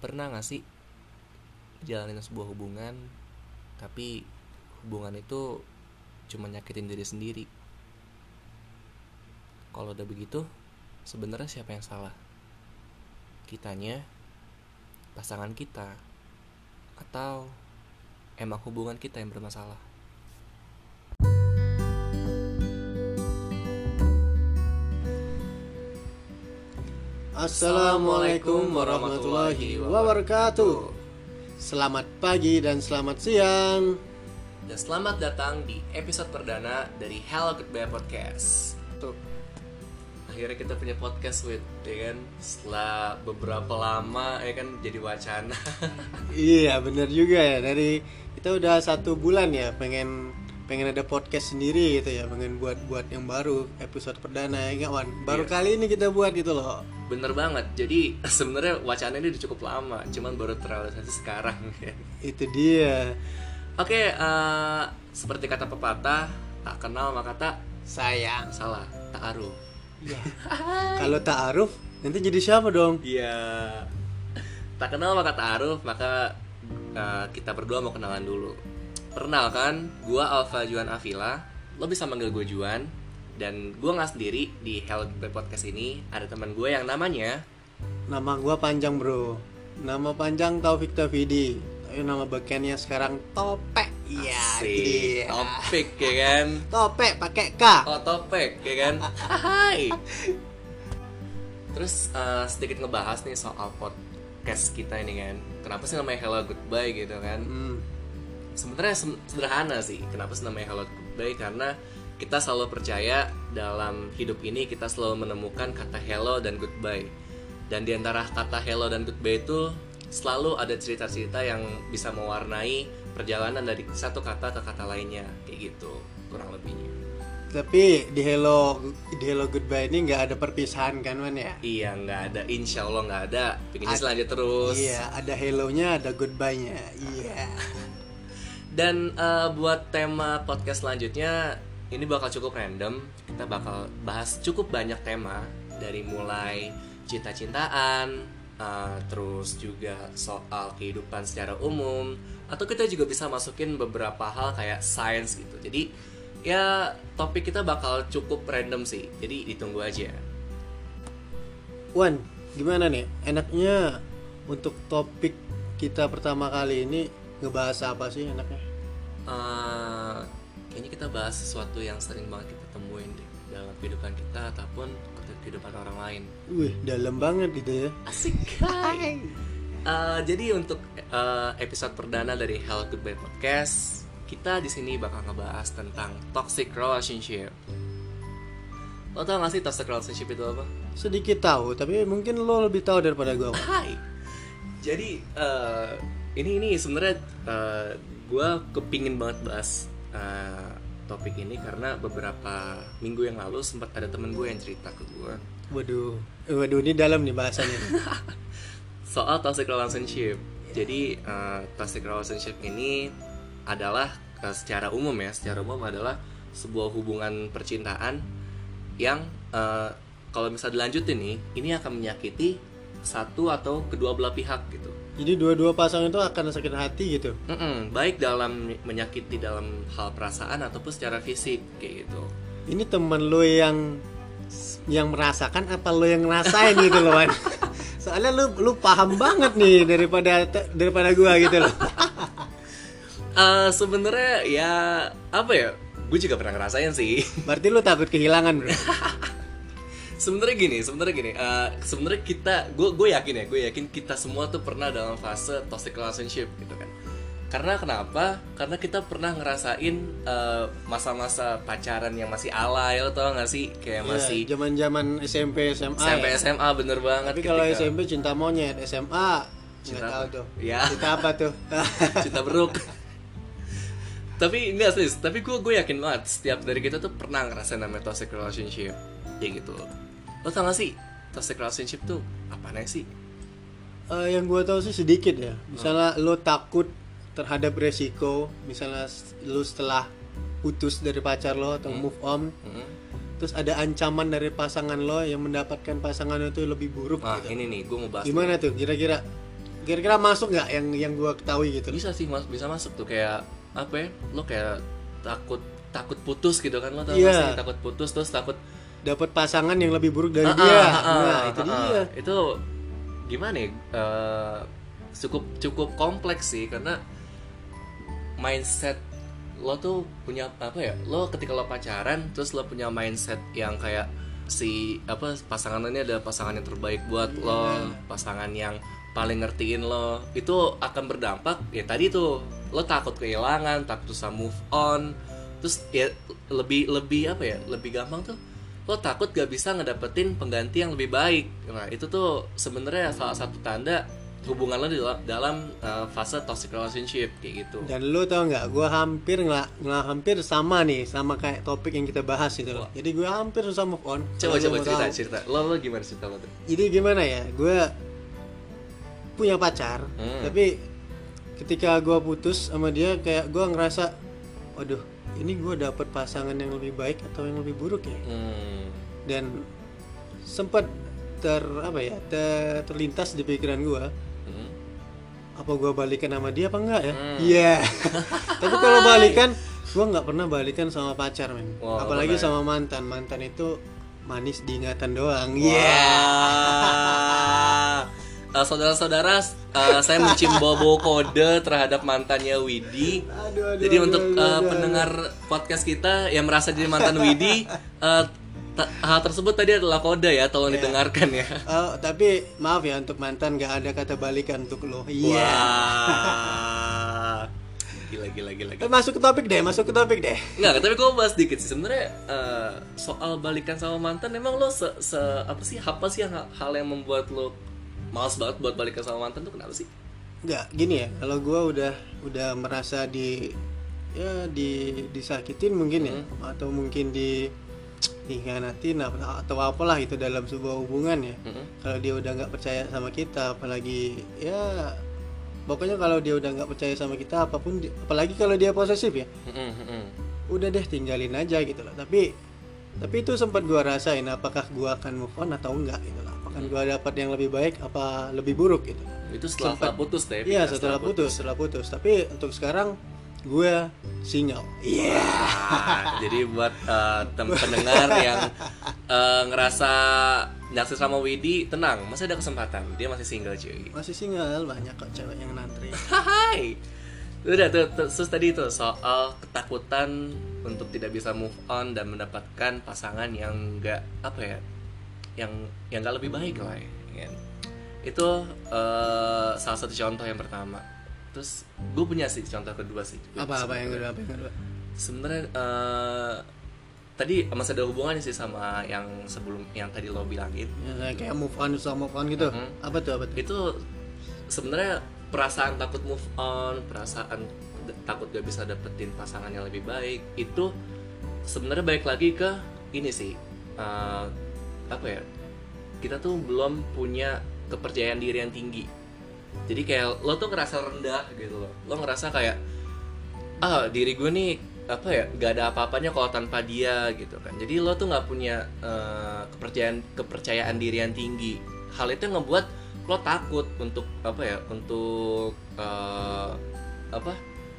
pernah gak sih jalanin sebuah hubungan tapi hubungan itu cuma nyakitin diri sendiri? Kalau udah begitu sebenarnya siapa yang salah? Kitanya pasangan kita atau emang hubungan kita yang bermasalah Assalamualaikum warahmatullahi wabarakatuh. Selamat pagi dan selamat siang. dan selamat datang di episode perdana dari Hello Goodbye Podcast Tuh, akhirnya kita punya podcast with ya kan setelah beberapa lama ya kan jadi wacana iya bener juga ya. Dari kita udah satu bulan ya pengen pengen ada podcast sendiri gitu ya, pengen buat buat yang baru episode perdana ya nggak, Wan. Baru Iya. kali ini kita buat gitu loh. bener banget jadi sebenarnya wacana ini udah cukup lama cuman baru terrealisasi sekarang ya. Itu dia. oke eh, seperti kata pepatah tak kenal maka tak Sayang. salah tak aruh Iya. Kalau ta'aruf nanti jadi siapa dong? Iya. Tak kenal maka tak aruh, maka uh, kita berdua mau kenalan dulu. Perkenalkan, gua Alfa Juan Avila. Lo bisa manggil gue Juan. Dan gua nggak sendiri di Goodbye Podcast ini. Ada teman gue yang namanya Nama gua panjang, Bro. Nama panjang Taufik Tafidi. Tapi nama bekennya sekarang Topek. Iya, itu si dia. Topik ya kan. Topek pakai K. Oh Topik ya kan. Hai. Terus uh, sedikit ngebahas nih soal podcast kita ini kan. Kenapa sih namanya Hello Goodbye gitu kan? Hmm. Sebenarnya sederhana sih kenapa namanya hello goodbye karena kita selalu percaya dalam hidup ini kita selalu menemukan kata hello dan goodbye dan di antara kata hello dan goodbye itu selalu ada cerita-cerita yang bisa mewarnai perjalanan dari satu kata ke kata lainnya kayak gitu kurang lebihnya Tapi di Hello di Hello Goodbye ini nggak ada perpisahan kan, Man ya? iya nggak ada insya Allah nggak ada pengennya Ad- selanjut terus Iya, ada hello-nya, ada goodbye-nya. Iya. Dan eh, buat tema podcast selanjutnya ini bakal cukup random. Kita bakal bahas cukup banyak tema dari mulai cinta-cintaan, eh, terus juga soal kehidupan secara umum, atau kita juga bisa masukin beberapa hal kayak science gitu. Jadi ya topik kita bakal cukup random sih. Jadi ditunggu aja. Wan, gimana nih? Enaknya untuk topik kita pertama kali ini ngebahas apa sih enaknya? Eh, kayaknya kita bahas sesuatu yang sering banget kita temuin deh dalam kehidupan kita ataupun kehidupan orang lain. Wih, dalam banget gitu ya. Asik hai. Eh, jadi untuk eh, episode perdana dari Hello Goodbye Podcast, kita di sini bakal ngebahas tentang toxic relationship. Lo tau gak sih toxic relationship itu apa? Sedikit tahu, tapi mungkin lo lebih tahu daripada gue. Hai. Jadi eh, ini ini sebenarnya gue kepingin banget bahas eh, topik ini karena beberapa minggu yang lalu sempat ada temen gue yang cerita ke gue Waduh, Eh, waduh ini dalam nih bahasanya. soal toxic relationship. Jadi eh, toxic relationship ini adalah eh, secara umum ya, secara umum adalah sebuah hubungan percintaan yang eh, kalau bisa dilanjutin nih, ini akan menyakiti satu atau kedua belah pihak gitu. Jadi dua-dua pasangan itu akan sakit hati gitu. Mm-mm, baik dalam menyakiti dalam hal perasaan ataupun secara fisik kayak gitu. Ini teman lo yang yang merasakan apa lo yang ngerasain gitu loh Wan? Soalnya lu lu paham banget nih daripada daripada gua gitu loh. Eh sebenarnya ya apa ya? Gue juga pernah ngerasain sih. Berarti lu takut kehilangan, Bro. sebenarnya gini sebenarnya gini eh, sebenarnya kita gue gue yakin ya gue yakin kita semua tuh pernah dalam fase toxic relationship gitu kan karena kenapa karena kita pernah ngerasain eh, masa-masa pacaran yang masih alay lo tau gak sih kayak masih Iya, zaman-zaman SMP SMA. SMP ya. SMA bener banget Tapi kalau ketika- SMP cinta monyet, SMA nggak Cinta tahu apa? tuh. Ya. Cinta apa tuh? cinta beruk tapi enggak sih tapi gue gue yakin banget setiap dari kita tuh pernah ngerasain namanya toxic relationship kayak gitu lo tau gak sih toxic relationship tuh apa sih? Eh, yang gua tahu sih sedikit ya. Misalnya lo takut terhadap resiko, misalnya lo setelah putus dari pacar lo atau move on, Mm-mm. terus ada ancaman dari pasangan lo yang mendapatkan pasangan itu lebih buruk Nah gitu. ini nih gue mau bahas Gimana tuh? Kira-kira? kira-kira masuk nggak yang yang gue ketahui gitu? Bisa sih mas bisa masuk tuh. Kayak apa ya? Lo kayak takut takut putus gitu kan? Lo tau gak sih takut putus terus takut dapat pasangan yang lebih buruk dari Ah, dia. ah, ah, nah ah, itu ah, dia. Itu gimana ya? Eh, cukup cukup kompleks sih karena mindset lo tuh punya apa ya? Lo ketika lo pacaran terus lo punya mindset yang kayak si apa pasangan ini adalah pasangan yang terbaik buat lo pasangan yang paling ngertiin lo. Itu akan berdampak ya tadi tuh lo takut kehilangan takut susah move on. Terus ya lebih lebih apa ya? Lebih gampang tuh lo takut gak bisa ngedapetin pengganti yang lebih baik. Nah itu tuh sebenarnya salah satu tanda hubungan lo di dalam, uh, fase toxic relationship kayak gitu. Dan lu tau nggak gue hampir nggak nggak hampir sama nih sama kayak topik yang kita bahas itu loh. Jadi gue hampir susah move on coba coba cerita tahu. cerita. Lo lo gimana cerita lo tuh? Jadi gimana ya gue punya pacar Hmm. tapi ketika gue putus sama dia kayak gue ngerasa waduh ini gue dapet pasangan yang lebih baik atau yang lebih buruk ya hmm. dan sempat ter apa ya ter- terlintas di pikiran gue Hmm. apa gue balikan sama dia apa enggak ya Hmm. iya tapi kalau balikan gue nggak pernah balikan sama pacar men Wah, apalagi pernah ya? sama mantan mantan itu manis diingatan doang iya Wah. Eh, saudara-saudara, eh, saya mencium kode terhadap mantannya Widi. Aduh, aduh, Jadi aduh, untuk aduh, eh, aduh, pendengar podcast kita yang merasa jadi mantan Widi, ta- hal tersebut tadi adalah kode ya, tolong Iya. didengarkan ya. Oh, tapi maaf ya untuk mantan nggak ada kata balikan untuk lo iya Wah. Gila gila gila. Gila. masuk ke topik deh masuk ke topik deh Enggak, tapi gue bahas dikit sih sebenarnya eh, soal balikan sama mantan emang lo se, se- apa sih apa sih yang hal yang membuat lo males banget buat balikan sama mantan tuh kenapa sih? nggak gini ya kalau gue udah udah merasa di ya di disakitin mungkin ya atau mungkin di dikhianatin atau apalah itu dalam sebuah hubungan ya Mm-mm. kalau dia udah nggak percaya sama kita apalagi ya pokoknya kalau dia udah nggak percaya sama kita apa pun apalagi kalau dia posesif ya Mm-mm, mm-mm. udah deh tinggalin aja gitu loh tapi tapi itu sempat gua rasain apakah gua akan move on atau enggak gitu loh apakah gua dapat yang lebih baik apa lebih buruk gitu Itu setelah, setelah putus deh. iya Vika, setelah putus setelah putus tapi untuk sekarang gue single iya Nah, jadi buat eh, tem pendengar yang eh, ngerasa naksir sama Widi, tenang, masih ada kesempatan. Dia masih single cuy. masih single banyak kok cewek yang nantri Hai. Udah tuh, tuh, terus tadi tuh soal ketakutan untuk tidak bisa move on dan mendapatkan pasangan yang enggak apa ya, yang yang enggak lebih baik lah ya. kan? Itu eh, salah satu contoh yang pertama. Terus gue punya sih contoh kedua sih. apa apa yang kedua apa yang kedua Sebenarnya eh, tadi masih ada hubungannya sih sama yang sebelum yang tadi lo bilangin. ya, kayak move on susah move on gitu Mhm. apa tuh apa tuh itu sebenarnya perasaan takut move on perasaan takut gak bisa dapetin pasangan yang lebih baik itu sebenarnya balik lagi ke ini sih eh, apa ya kita tuh belum punya kepercayaan diri yang tinggi. Jadi kayak lo tuh ngerasa rendah gitu loh. Lo ngerasa kayak ah diri gue nih apa ya gak ada apa-apanya kalau tanpa dia gitu kan. Jadi lo tuh nggak punya eh, kepercayaan kepercayaan diri yang tinggi. Hal itu yang ngebuat lo takut untuk apa ya untuk eh, apa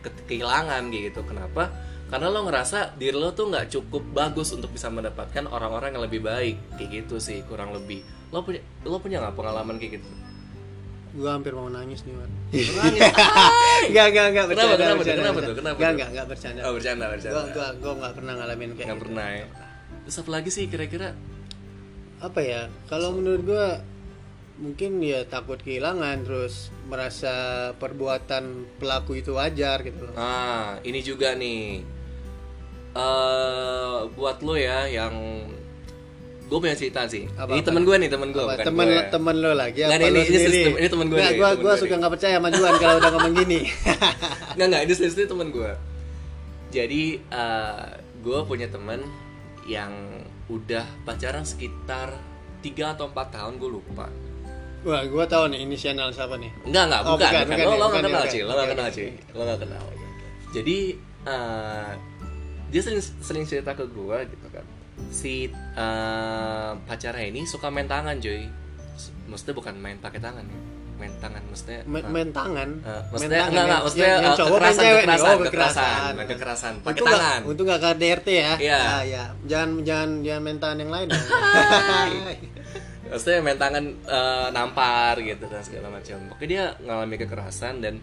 ke- kehilangan gitu. Kenapa karena lo ngerasa diri lo tuh nggak cukup bagus untuk bisa mendapatkan orang-orang yang lebih baik kayak gitu sih kurang lebih lo punya lo punya nggak pengalaman kayak gitu gue hampir mau nangis nih man enggak, enggak Kenapa, bercanda, kenapa bercanda, kenapa tuh, kenapa Enggak, tuh? enggak, enggak bercanda. oh bercanda bercanda Gua gua gua enggak pernah ngalamin kayak nggak gitu. pernah ya terus apa lagi sih kira-kira Apa ya? Kalau menurut gua mungkin ya takut kehilangan terus merasa perbuatan pelaku itu wajar gitu loh. Ah, ini juga nih. Eh buat lo ya yang gue punya cerita sih. Apa, ini temen gue nih, temen gue. Bukan temen gue. lo, temen lo lagi Nggak, apa ini- lo ini sistem- ini temen gue Nggak, gua gue suka nggak percaya sama Juan kalau udah ngomong gini. Nggak nggak, ini serius temen gue. Jadi eh gue punya temen yang udah pacaran sekitar 3 atau 4 tahun gue lupa. Wah, gua tahu nih ini channel siapa nih. Enggak, enggak, Oh, bukan, bukan, bukan. bukan Lo, ya, lo bukan gak kenal, bukan. cuy. Lo gak kenal, cuy. Lo gak kenal. Jadi, eh, dia sering, sering cerita ke gue gitu kan. Si eh, pacarnya ini suka main tangan, cuy. S- Maksudnya bukan main pakai tangan ya. main tangan maksudnya main, uh, main tangan uh, main maksudnya tangan enggak enggak maksudnya yang, yang uh, cowok main kekerasan, cewek kekerasan, oh kekerasan kekerasan main kekerasan pakai tangan untung nggak KDRT ya Iya. Ah, ya jangan jangan jangan main tangan yang lain dong. maksudnya main tangan eh, nampar gitu dan segala macam pokoknya dia ngalami kekerasan dan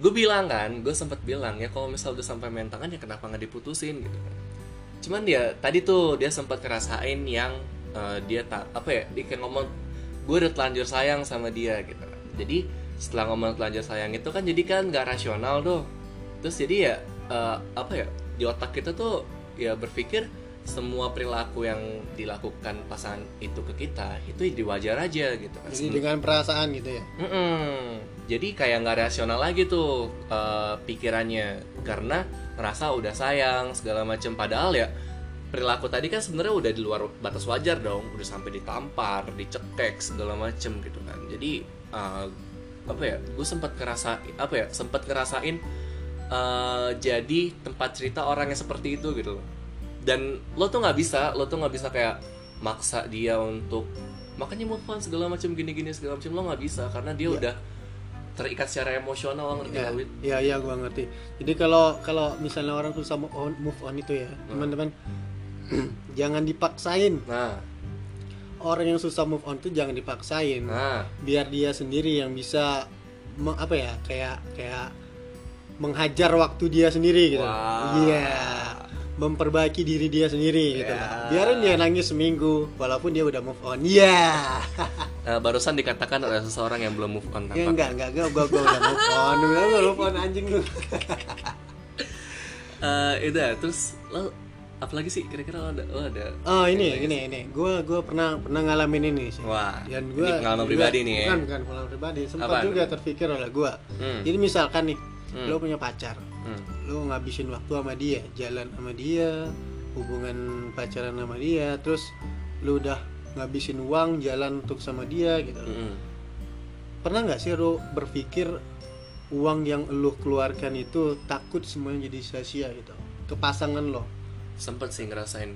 gue bilang kan gue sempat bilang ya kalau misal udah sampai main tangan ya kenapa nggak diputusin? Gitu kan. Cuman dia tadi tuh dia sempat kerasain yang eh, dia tak apa ya dia kayak ngomong gue udah telanjur sayang sama dia gitu kan. Jadi setelah ngomong telanjur sayang itu kan jadi kan nggak rasional tuh. Terus jadi ya eh, apa ya di otak kita tuh ya berpikir semua perilaku yang dilakukan pasangan itu ke kita itu diwawancara aja gitu kan. Jadi dengan perasaan gitu ya? Mm-mm. Jadi kayak nggak rasional lagi tuh eh, pikirannya. Karena ngerasa udah sayang segala macam padahal ya perilaku tadi kan sebenarnya udah di luar batas wajar dong. Udah sampai ditampar dicekek segala macem gitu kan. Jadi eh, apa ya gue sempat kerasa apa ya sempat ngerasain eh, jadi tempat cerita orang yang seperti itu gitu loh dan lo tuh nggak bisa lo tuh nggak bisa kayak maksa dia untuk makanya move on segala macam gini-gini segala macam. Lo nggak bisa karena dia Iya. udah terikat secara emosional lo ngerti ya nggak, Wid? ya ya gua ngerti. Jadi kalau kalau misalnya orang susah move on move on itu ya teman-teman jangan dipaksain. Nah. Orang yang susah move on itu jangan dipaksain. Nah. Biar dia sendiri yang bisa apa ya kayak kayak menghajar waktu dia sendiri gitu. Wow. iya memperbaiki diri dia sendiri gitu. Ya. biarin dia nangis seminggu walaupun dia udah move on. Iya. Eh, barusan dikatakan ada seseorang yang belum move on ya tampaknya. enggak enggak enggak gua, gua udah move on. Udah gua move on anjing lu. Eh, itu ya terus lo apalagi sih kira-kira lo ada lo ada oh ini ini ini. Gua gua pernah pernah ngalamin ini sih. Wah dan ini gua pengalaman juga- pribadi nih ya. bukan bukan pengalaman pribadi. Sempat Apaan? juga terpikir oleh gua. Hmm. jadi misalkan nih Hmm. lo punya pacar Hmm. lo ngabisin waktu sama dia jalan sama dia hubungan pacaran sama dia terus lo udah ngabisin uang jalan untuk sama dia gitu. Mm-mm. pernah nggak sih lo berpikir uang yang lo keluarkan itu takut semuanya jadi sia-sia gitu? Ke pasangan lo. Sempet sih ngerasain.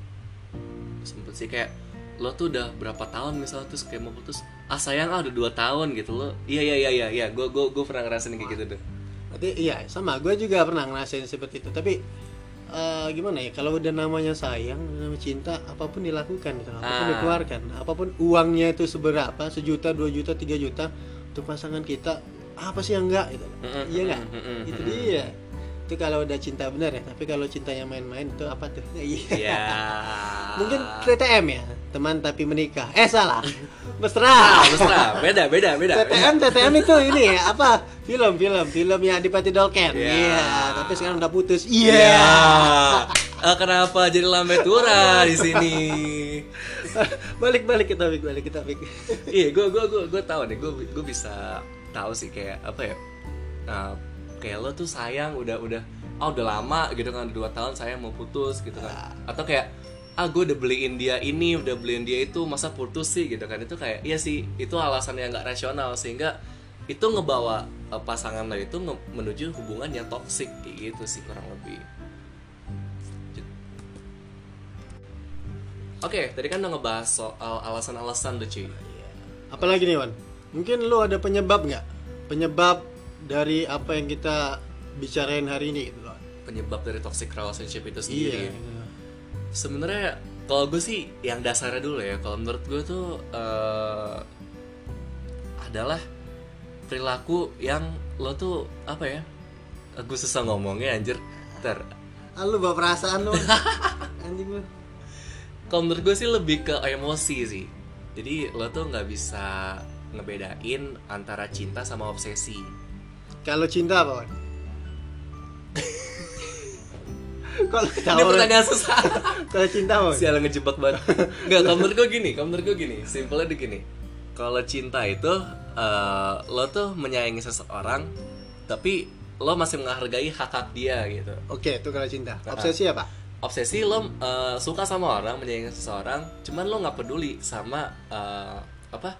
Sempet sih kayak lo tuh udah berapa tahun misalnya terus kayak mau putus ah sayang ah udah dua tahun gitu. Lo iya iya iya iya iya gue gue gue pernah ngerasain kayak gitu tuh Berarti iya sama. Gue juga pernah ngerasain seperti itu. Tapi eh, gimana ya kalau udah namanya sayang namanya cinta apa pun dilakukan gitu. Apa pun Ah. dikeluarkan. Apa pun uangnya itu seberapa sejuta dua juta tiga juta untuk pasangan kita apa sih yang enggak gitu? Iya nggak mm-mm, itu dia itu kalau udah cinta benar ya tapi kalau cinta yang main-main itu apa tuh iya Iya. mungkin TTM ya teman tapi menikah eh salah Ah, mesra mesra. beda beda beda. TTM TTM itu ini ya apa film film filmnya Adipati Dolken Iya. iya tapi sekarang udah putus Iya. iya Ah, kenapa jadi lambe tura di sini? balik balik kita topik balik kita topik Iya, gue gue gue gue tahu nih, gue gue bisa tahu sih kayak apa ya? Nah, kayak lo tuh sayang udah udah ah udah lama gitu kan udah dua tahun sayang mau putus gitu kan. Atau kayak ah gue udah beliin dia ini udah beliin dia itu masa putus sih? Gitu kan. Itu kayak iya sih itu alasan yang nggak rasional sehingga itu ngebawa eh, pasangan lo itu nge- menuju hubungan yang toksik gitu sih kurang lebih. Oke, tadi kan udah ngebahas soal alasan-alasan tuh cuy. Apalagi nih Wan? Mungkin lu ada penyebab nggak? Penyebab dari apa yang kita bicarain hari ini gitu loh. Penyebab dari toxic relationship itu sendiri. Iya Sebenarnya kalau gue sih yang dasarnya dulu ya Kalau menurut gue tuh eh, adalah perilaku yang lo tuh apa ya Gue susah ngomongnya anjir. Ntar ah, lu bawa perasaan lu. Anjing lu. Kalau menurut gue sih lebih ke emosi sih. Jadi lo tuh nggak bisa ngebedain antara cinta sama obsesi kalau cinta apa kalau Ini kalau pertanyaan susah. Kalau cinta apa? Sialan ngejebak banget. Nggak, kalau menurut gue gini Kalau menurut gue gini Simpelnya di gini. Kalau cinta itu eh, Lo tuh menyayangi seseorang Tapi lo masih menghargai hak-hak dia gitu. Oke itu kalau cinta. Obsesi apa? Obsesi lo eh, suka sama orang Menyayangi seseorang Cuman lo nggak peduli sama eh, Apa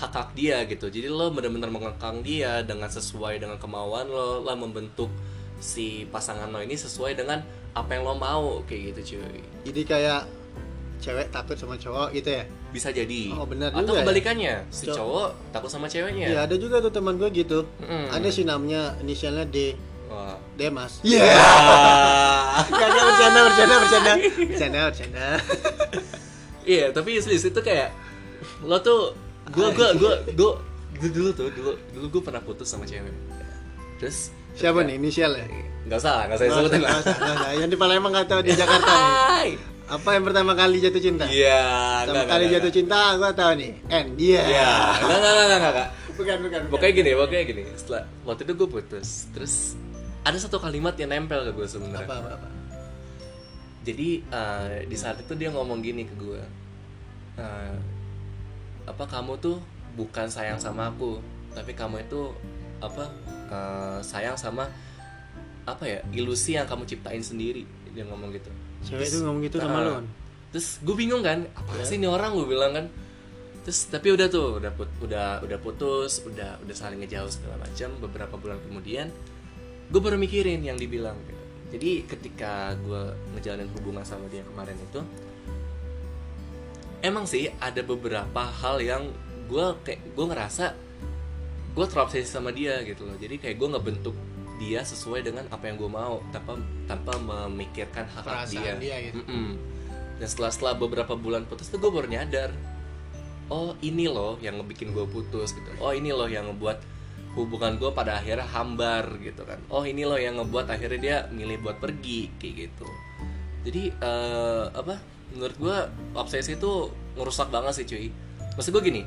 Hak-hak dia gitu. Jadi lo bener-bener mengekang dia Dengan sesuai dengan kemauan lo Lo membentuk si pasangan lo ini sesuai dengan apa yang lo mau kayak gitu cuy. Jadi kayak cewek takut sama cowok gitu ya? Bisa jadi. Oh, benar atau juga ya. kebalikannya si Cow- cowok takut sama ceweknya. Iya ada juga tuh teman gue gitu. Mm-mm. ada sih namanya inisialnya D. Wah. Demas Iya. Gak, gak, bercanda, bercanda, bercanda. Bercanda, bercanda. Iya, tapi serius itu kayak lo tuh gua gua gua gua dulu, tuh dulu dulu gua pernah putus sama cewek. Terus Siapa nih? Gak gak usah Nggak usah, lah. nggak usah, nggak usah. Yang di Palembang atau di Jakarta nih? Hai. Apa yang pertama kali jatuh cinta? Iya, Pertama enggak, kali enggak, jatuh enggak. cinta, gue tahu nih N, Iya, enggak, enggak, enggak, enggak, enggak. Bukan, bukan, bukan. Pokoknya gini, pokoknya gini. Setelah waktu itu gue putus, terus ada satu kalimat yang nempel ke gue sebenarnya. Apa, apa, apa? Jadi eh, di saat itu dia ngomong gini ke gue, Eh, apa kamu tuh bukan sayang sama aku, tapi kamu itu apa eh, sayang sama apa ya ilusi yang kamu ciptain sendiri. Dia ngomong gitu. Cewek Terus, itu ngomong gitu sama ah, lo Terus gue bingung kan, apa Ya. sih ini orang gue bilang kan. Terus tapi udah tuh, udah put, udah udah putus, udah udah saling ngejauh segala macam. Beberapa bulan kemudian, gue baru mikirin yang dibilang. Gitu. Jadi ketika gue ngejalanin hubungan sama dia kemarin itu, emang sih ada beberapa hal yang gue kayak gue ngerasa gue terobsesi sama dia gitu loh. Jadi kayak gue ngebentuk dia sesuai dengan apa yang gue mau tanpa tanpa memikirkan hak hak Perasaan dia gitu. Mm-mm. Dan setelah setelah beberapa bulan putus tuh gue baru nyadar, oh ini loh yang ngebikin gue putus gitu. Oh ini loh yang ngebuat hubungan gue pada akhirnya hambar gitu kan. Oh ini loh yang ngebuat akhirnya dia milih buat pergi kayak gitu. Jadi eh, apa? Menurut gue obsesi itu ngerusak banget sih cuy. Maksud gue gini,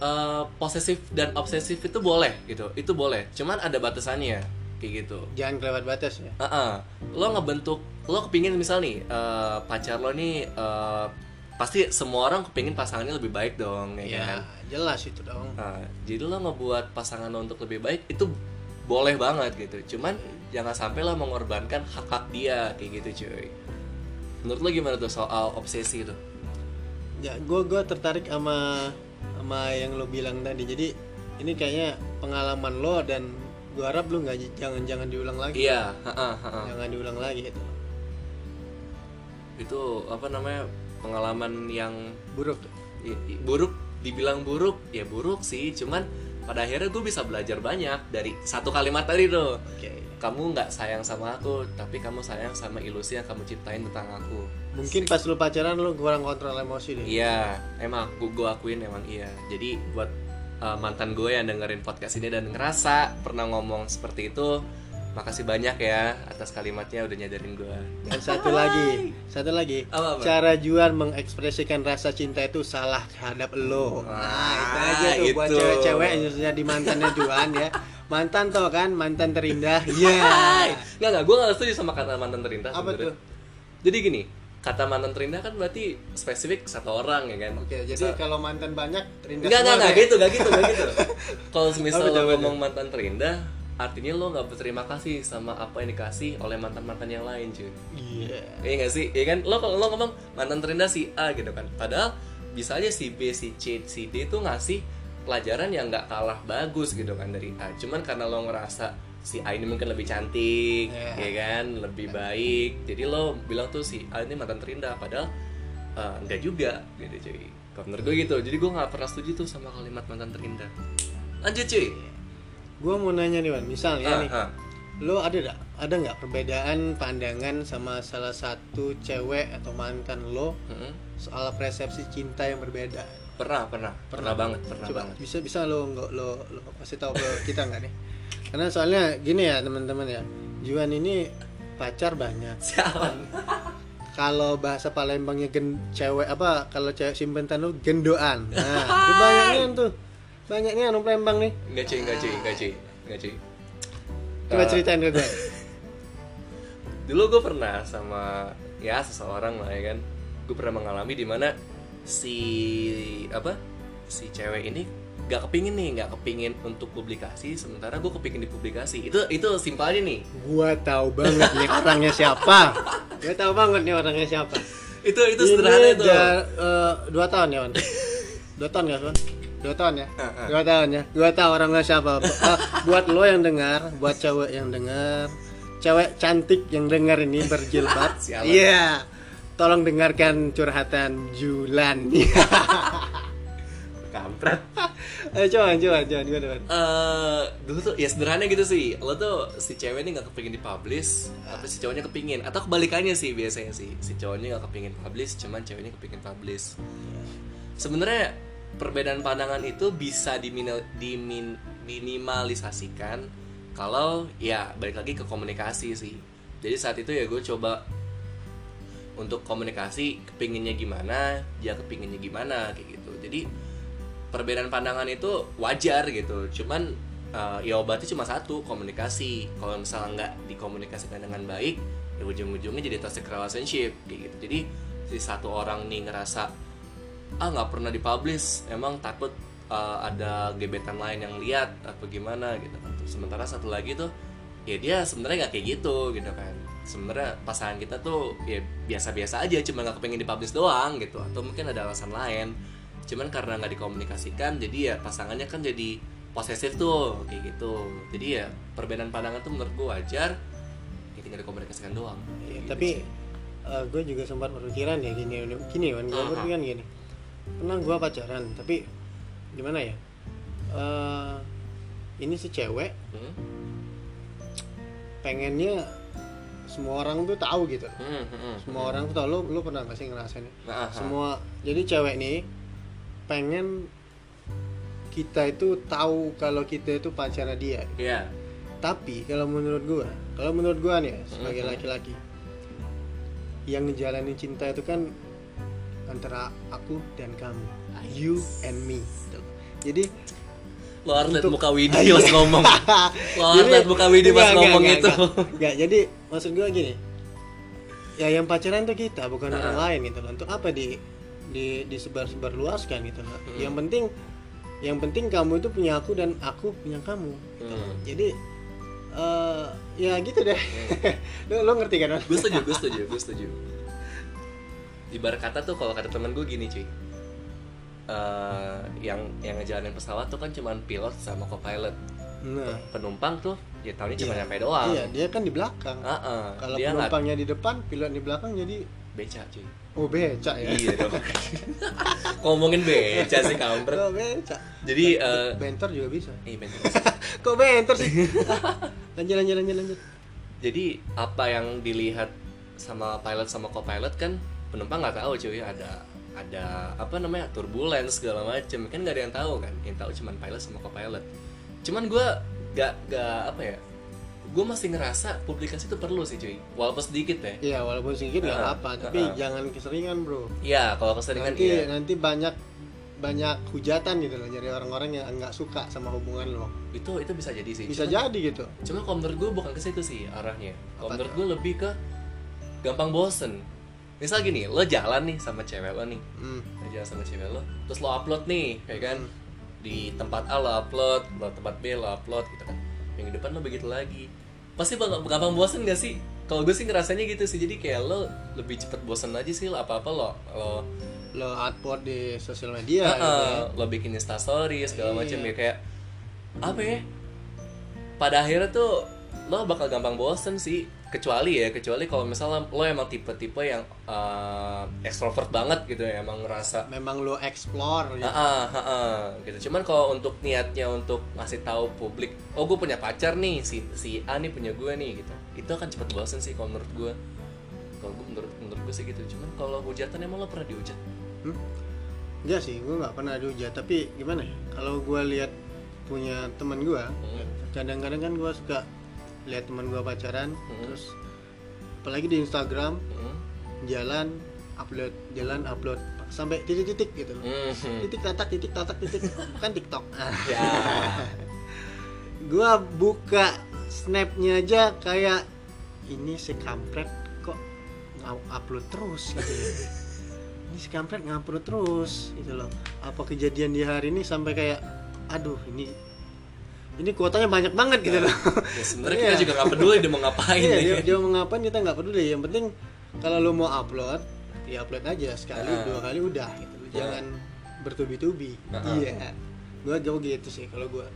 eh, posesif dan obsesif itu boleh gitu, itu boleh. Cuman ada batasannya kayak gitu. Jangan kelewat batas ya Heeh. lo ngebentuk lo kepingin misal nih eh, pacar lo nih eh, pasti semua orang kepingin pasangannya lebih baik dong ya, Ya, kan jelas itu dong Nah, jadi lo ngebuat pasangan lo untuk lebih baik itu boleh banget gitu cuman jangan sampai lo mengorbankan hak hak dia kayak gitu cuy menurut lo gimana tuh soal obsesi itu Ya, gue gue tertarik sama sama yang lo bilang tadi. Jadi ini kayaknya pengalaman lo dan gue harap lo nggak jangan jangan diulang lagi. iya. Jangan diulang lagi itu. itu apa namanya pengalaman yang Buruk. buruk dibilang buruk ya buruk sih cuman pada akhirnya gue bisa belajar banyak dari satu kalimat tadi tuh Oke. Kamu nggak sayang sama aku tapi kamu sayang sama ilusi yang kamu ciptain tentang aku Mungkin pas lo pacaran lo kurang kontrol emosi deh. iya emang aku gue akuin emang iya jadi buat uh, mantan gue yang dengerin podcast ini dan ngerasa pernah ngomong seperti itu makasih banyak ya atas kalimatnya udah nyadarin gue Dan satu lagi, satu lagi. Apa, apa? Cara Juan mengekspresikan rasa cinta itu salah terhadap lo. Nah, itu Ah, aja tuh buat itu. cewek-cewek yang sudah di mantannya Juan ya. Mantan tau kan, mantan terindah. Iya. nggak nggak gue nggak setuju sama kata mantan terindah Apa tuh? jadi gini kata mantan terindah kan berarti spesifik satu orang ya kan Oke, jadi Misal- kalau mantan banyak terindah Enggak, enggak, enggak deh. gitu, enggak gitu, enggak gitu. Kalau misal Apa lo jawabannya? ngomong mantan terindah, artinya lo nggak berterima kasih sama apa yang dikasih oleh mantan-mantan yang lain, cuy. Iya. Iya nggak sih? Iya kan? Lo kalau lo ngomong mantan terindah si A gitu kan. Padahal bisa aja si B, si C, si D itu ngasih pelajaran yang nggak kalah bagus gitu kan dari A. Cuman karena lo ngerasa si A ini mungkin lebih cantik, Iya. ya kan, lebih baik. Jadi lo bilang tuh si A ini mantan terindah, padahal nggak juga gitu cuy. Kalau menurut gue gitu. Jadi gue nggak pernah setuju tuh sama kalimat mantan terindah. Lanjut cuy. Gua mau nanya nih, Wan. Misalnya Ah, nih, ah. lo ada nggak ada nggak perbedaan pandangan sama salah satu cewek atau mantan lo Mm-mm. soal persepsi cinta yang berbeda? Pernah, pernah, pernah banget, pernah Coba banget. bisa bisa lo nggak lo lo kasih tahu ke kita nggak nih? Karena soalnya gini ya teman-teman ya, Juan ini pacar banyak. Kalau bahasa Palembangnya gen, cewek apa? Kalau cewek simpenan lo gendoan. Nah, itu banyaknya Banyaknya anu Palembang nih. Enggak cuy, enggak cuy, enggak cuy, enggak cuy. Coba Eh, ceritain ke gue. Dulu gue pernah sama ya seseorang lah ya kan. Gue pernah mengalami di mana si apa si cewek ini gak kepingin nih, gak kepingin untuk publikasi, sementara gue kepingin dipublikasi. Itu itu simpel aja nih. Gua tahu banget nih orangnya siapa. Gua tahu banget nih orangnya siapa. Itu itu sederhana itu. eh, dua tahun ya, Wan? Dua tahun ya, Wan? Dua tahun ya? Dua tahun ya? Dua tahun orangnya siapa? Eh, buat lo yang dengar, buat cewek yang dengar, cewek cantik yang dengar ini berjilbab. Iya. tolong dengarkan curhatan Julan. kampret Ayo coba, coba, coba, gimana, eh dulu tuh ya sederhana gitu sih lo tuh si cewek ini nggak kepingin dipublish tapi si cowoknya kepingin atau kebalikannya sih biasanya sih si cowoknya nggak kepingin publish cuman ceweknya kepingin publish sebenarnya perbedaan pandangan itu bisa dimin- dimin- minimalisasikan kalau ya balik lagi ke komunikasi sih. Jadi saat itu ya gue coba untuk komunikasi kepinginnya gimana dia kepinginnya gimana kayak gitu. Jadi perbedaan pandangan itu wajar gitu. Cuman eh, ya obatnya cuma satu komunikasi. Kalau misalnya nggak dikomunikasikan dengan baik ya ujung-ujungnya jadi toxic relationship kayak gitu. Jadi si satu orang nih ngerasa ah nggak pernah dipublish. Emang takut eh, ada gebetan lain yang lihat atau gimana gitu kan. Sementara satu lagi tuh ya dia sebenarnya nggak kayak gitu gitu kan. Sebenarnya pasangan kita tuh ya biasa-biasa aja cuma nggak kepengen dipublish doang gitu. Atau mungkin ada alasan lain. Cuman karena nggak dikomunikasikan jadi ya pasangannya kan jadi posesif tuh kayak gitu. Jadi ya perbedaan pandangan tuh menurut gue wajar ya tinggal dikomunikasikan doang. Iya, Gitu tapi sih. gue juga sempat berpikiran ya gini gini kan gue berpikiran gini pernah gue pacaran tapi gimana ya Eh ini si cewek Hmm? pengennya semua orang tuh tahu gitu Hmm, hmm, hmm, semua hmm. orang tuh tahu lo lo pernah gak sih ngerasain Nah, aha. semua jadi cewek nih pengen kita itu tahu kalau kita itu pacarnya dia Iya. tapi kalau menurut gua kalau menurut gua nih ya, sebagai laki-laki yang ngejalanin cinta itu kan antara aku dan kamu. You and me. Gitu. jadi lo harus muka Widi pas ngomong. Lo harus muka Widi pas ngomong enggak, itu. enggak. Jadi maksud gua gini. Ya yang pacaran tuh kita bukan Nah. orang lain gitu loh. Untuk apa di di disebar-sebar luaskan gitu loh. Hmm. yang penting yang penting kamu itu punya aku dan aku punya kamu. Hmm. jadi eh ya gitu deh. Lo, lo ngerti kan? Gue setuju gue setuju gue setuju ibarat kata tuh kalau kata temen gue gini cuy. Eh, yang yang ngejalanin pesawat tuh kan cuman pilot sama co-pilot. Nah. Penumpang tuh ya tahunya cuma Iya. nyampe doang. Iya dia kan di belakang. Ah, ah. kalau penumpangnya di depan pilot di belakang jadi beca cuy. Oh beca ya? Iya dong. Ngomongin beca sih kampret? Oh beca? Jadi eh bentor juga bisa. Eh, bentar. kok bentor sih? Lanjut lanjut lanjut lanjut. Jadi apa yang dilihat sama pilot sama co-pilot kan penumpang nggak tahu cuy. Ada ada apa namanya turbulence segala macem. Kan nggak ada yang tahu kan? Yang tahu cuman pilot sama co-pilot. Cuman gue gak gak apa ya gue masih ngerasa publikasi itu perlu sih cuy. Walaupun sedikit ya. Iya walaupun sedikit nggak Ah, apa-apa tapi ah. jangan keseringan bro. Iya kalau keseringan nanti iya. nanti banyak banyak hujatan gitu loh dari orang-orang yang nggak suka sama hubungan lo. Itu itu bisa jadi sih. Bisa Cuman- jadi gitu. Cuma kalau menurut gue bukan ke situ sih arahnya. Kalau Apa? menurut tuh? gue lebih ke gampang bosen. Misal gini, lo jalan nih sama cewek lo nih, hmm. lo jalan sama cewek lo, terus lo upload nih, ya kan? Hmm. Di tempat A lo upload, lo tempat B lo upload gitu kan. Minggu depan lo begitu lagi. Pasti bak- gampang bosen gak sih? Kalau gue sih ngerasanya gitu sih, jadi kayak lo lebih cepet bosen aja sih lo apa-apa lo lo lo upload di sosial media Heeh, gitu ya. lo bikin instastory segala macam Iya. ya kayak apa ya pada akhirnya tuh lo bakal gampang bosen sih kecuali ya kecuali kalau misalnya lo emang tipe-tipe yang eh, ekstrovert banget gitu ya emang ngerasa memang lo explore gitu. Ah, ah, ah, gitu. Cuman kalau untuk niatnya untuk ngasih tahu publik, oh gue punya pacar nih, si si A nih punya gue nih gitu. Itu akan cepet bosen sih kalau menurut gue. Kalau gue menurut menurut gue sih gitu. Cuman kalau hujatan emang lo pernah dihujat? Hmm? Enggak sih, gue nggak pernah dihujat. Tapi gimana ya? Kalau gue lihat punya teman gue, Hmm. kadang-kadang kan gue suka lihat teman gue pacaran, Hmm. terus apalagi di Instagram Hmm. jalan upload jalan upload sampai titik-titik gitu loh. Hmm. Titik tatak titik tatak titik kan TikTok. Ya. gue buka snapnya aja kayak ini si kampret kok upload terus gitu ya. ini si kampret ngupload terus gitu loh apa kejadian di hari ini sampai kayak aduh ini ini kuotanya banyak banget gitu loh. Ya, sebenarnya kita juga nggak peduli dia mau ngapain iya ya. dia, dia mau ngapain kita nggak peduli. Yang penting kalau lo mau upload ya upload aja. Sekali Ah. dua kali udah gitu. Lo jangan bertubi-tubi. Ah. iya. Gua jauh gitu sih kalau gua.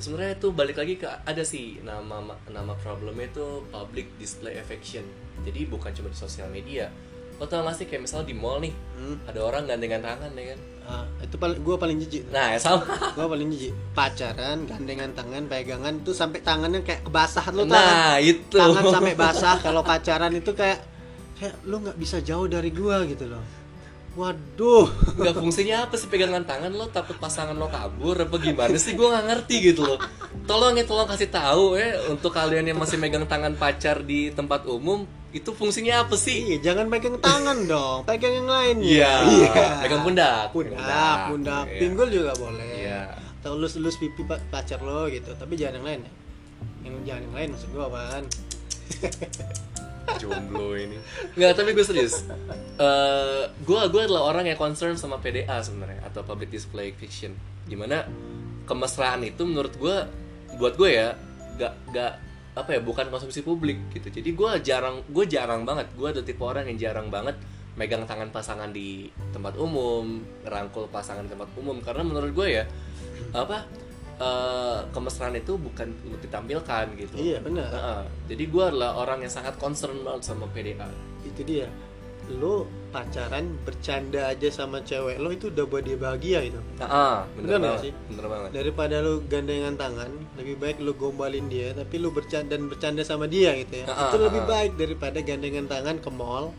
Sebenarnya itu balik lagi ke ada sih nama nama problemnya itu public display affection. Jadi bukan cuma di sosial media, lo tau gak sih kayak misalnya di mall nih Hmm. ada orang gandengan tangan ya kan? Ah, itu paling gue paling jijik. Nah ya sama. Gue paling jijik. Pacaran gandengan tangan pegangan tuh sampai tangannya kayak kebasah lo nah itu. Tangan sampai basah kalau pacaran itu kayak kayak lu nggak bisa jauh dari gua gitu loh waduh. Nggak fungsinya apa sih? Pegangan tangan lo takut pasangan lo kabur? Apa gimana sih? Gue nggak ngerti gitu loh. Tolong ya tolong kasih tahu ya untuk kalian yang masih megang tangan pacar di tempat umum itu fungsinya apa sih? Iya jangan pegang tangan dong. Pegang yang lainnya. Iya. Iya. Pegang pundak. Pundak pundak. Iya. pinggul juga boleh. Iya. atau lus lus pipi pa- pacar lo gitu. Tapi jangan yang lain ya. Yang jangan yang lain maksud gua apaan jomblo ini. Nggak tapi gue serius. Eh gue gue adalah orang yang concern sama PDA sebenarnya atau public display fiction. Di mana kemesraan itu menurut gue buat gue ya gak gak apa ya bukan konsumsi publik gitu. Jadi gue jarang gue jarang banget. Gue ada tipe orang yang jarang banget megang tangan pasangan di tempat umum rangkul pasangan di tempat umum. Karena menurut gue ya apa eh, kemesraan itu bukan untuk ditampilkan gitu iya benar Heeh. jadi gue adalah orang yang sangat concern banget sama PDA. itu dia lo pacaran bercanda aja sama cewek lo itu udah buat dia bahagia itu Nah, Bener bener, nggak banget. sih? Bener banget. daripada lu gandengan tangan lebih baik lu gombalin dia tapi lu bercanda dan bercanda sama dia gitu ya Ah, itu ah, lebih ah. baik daripada gandengan tangan ke mall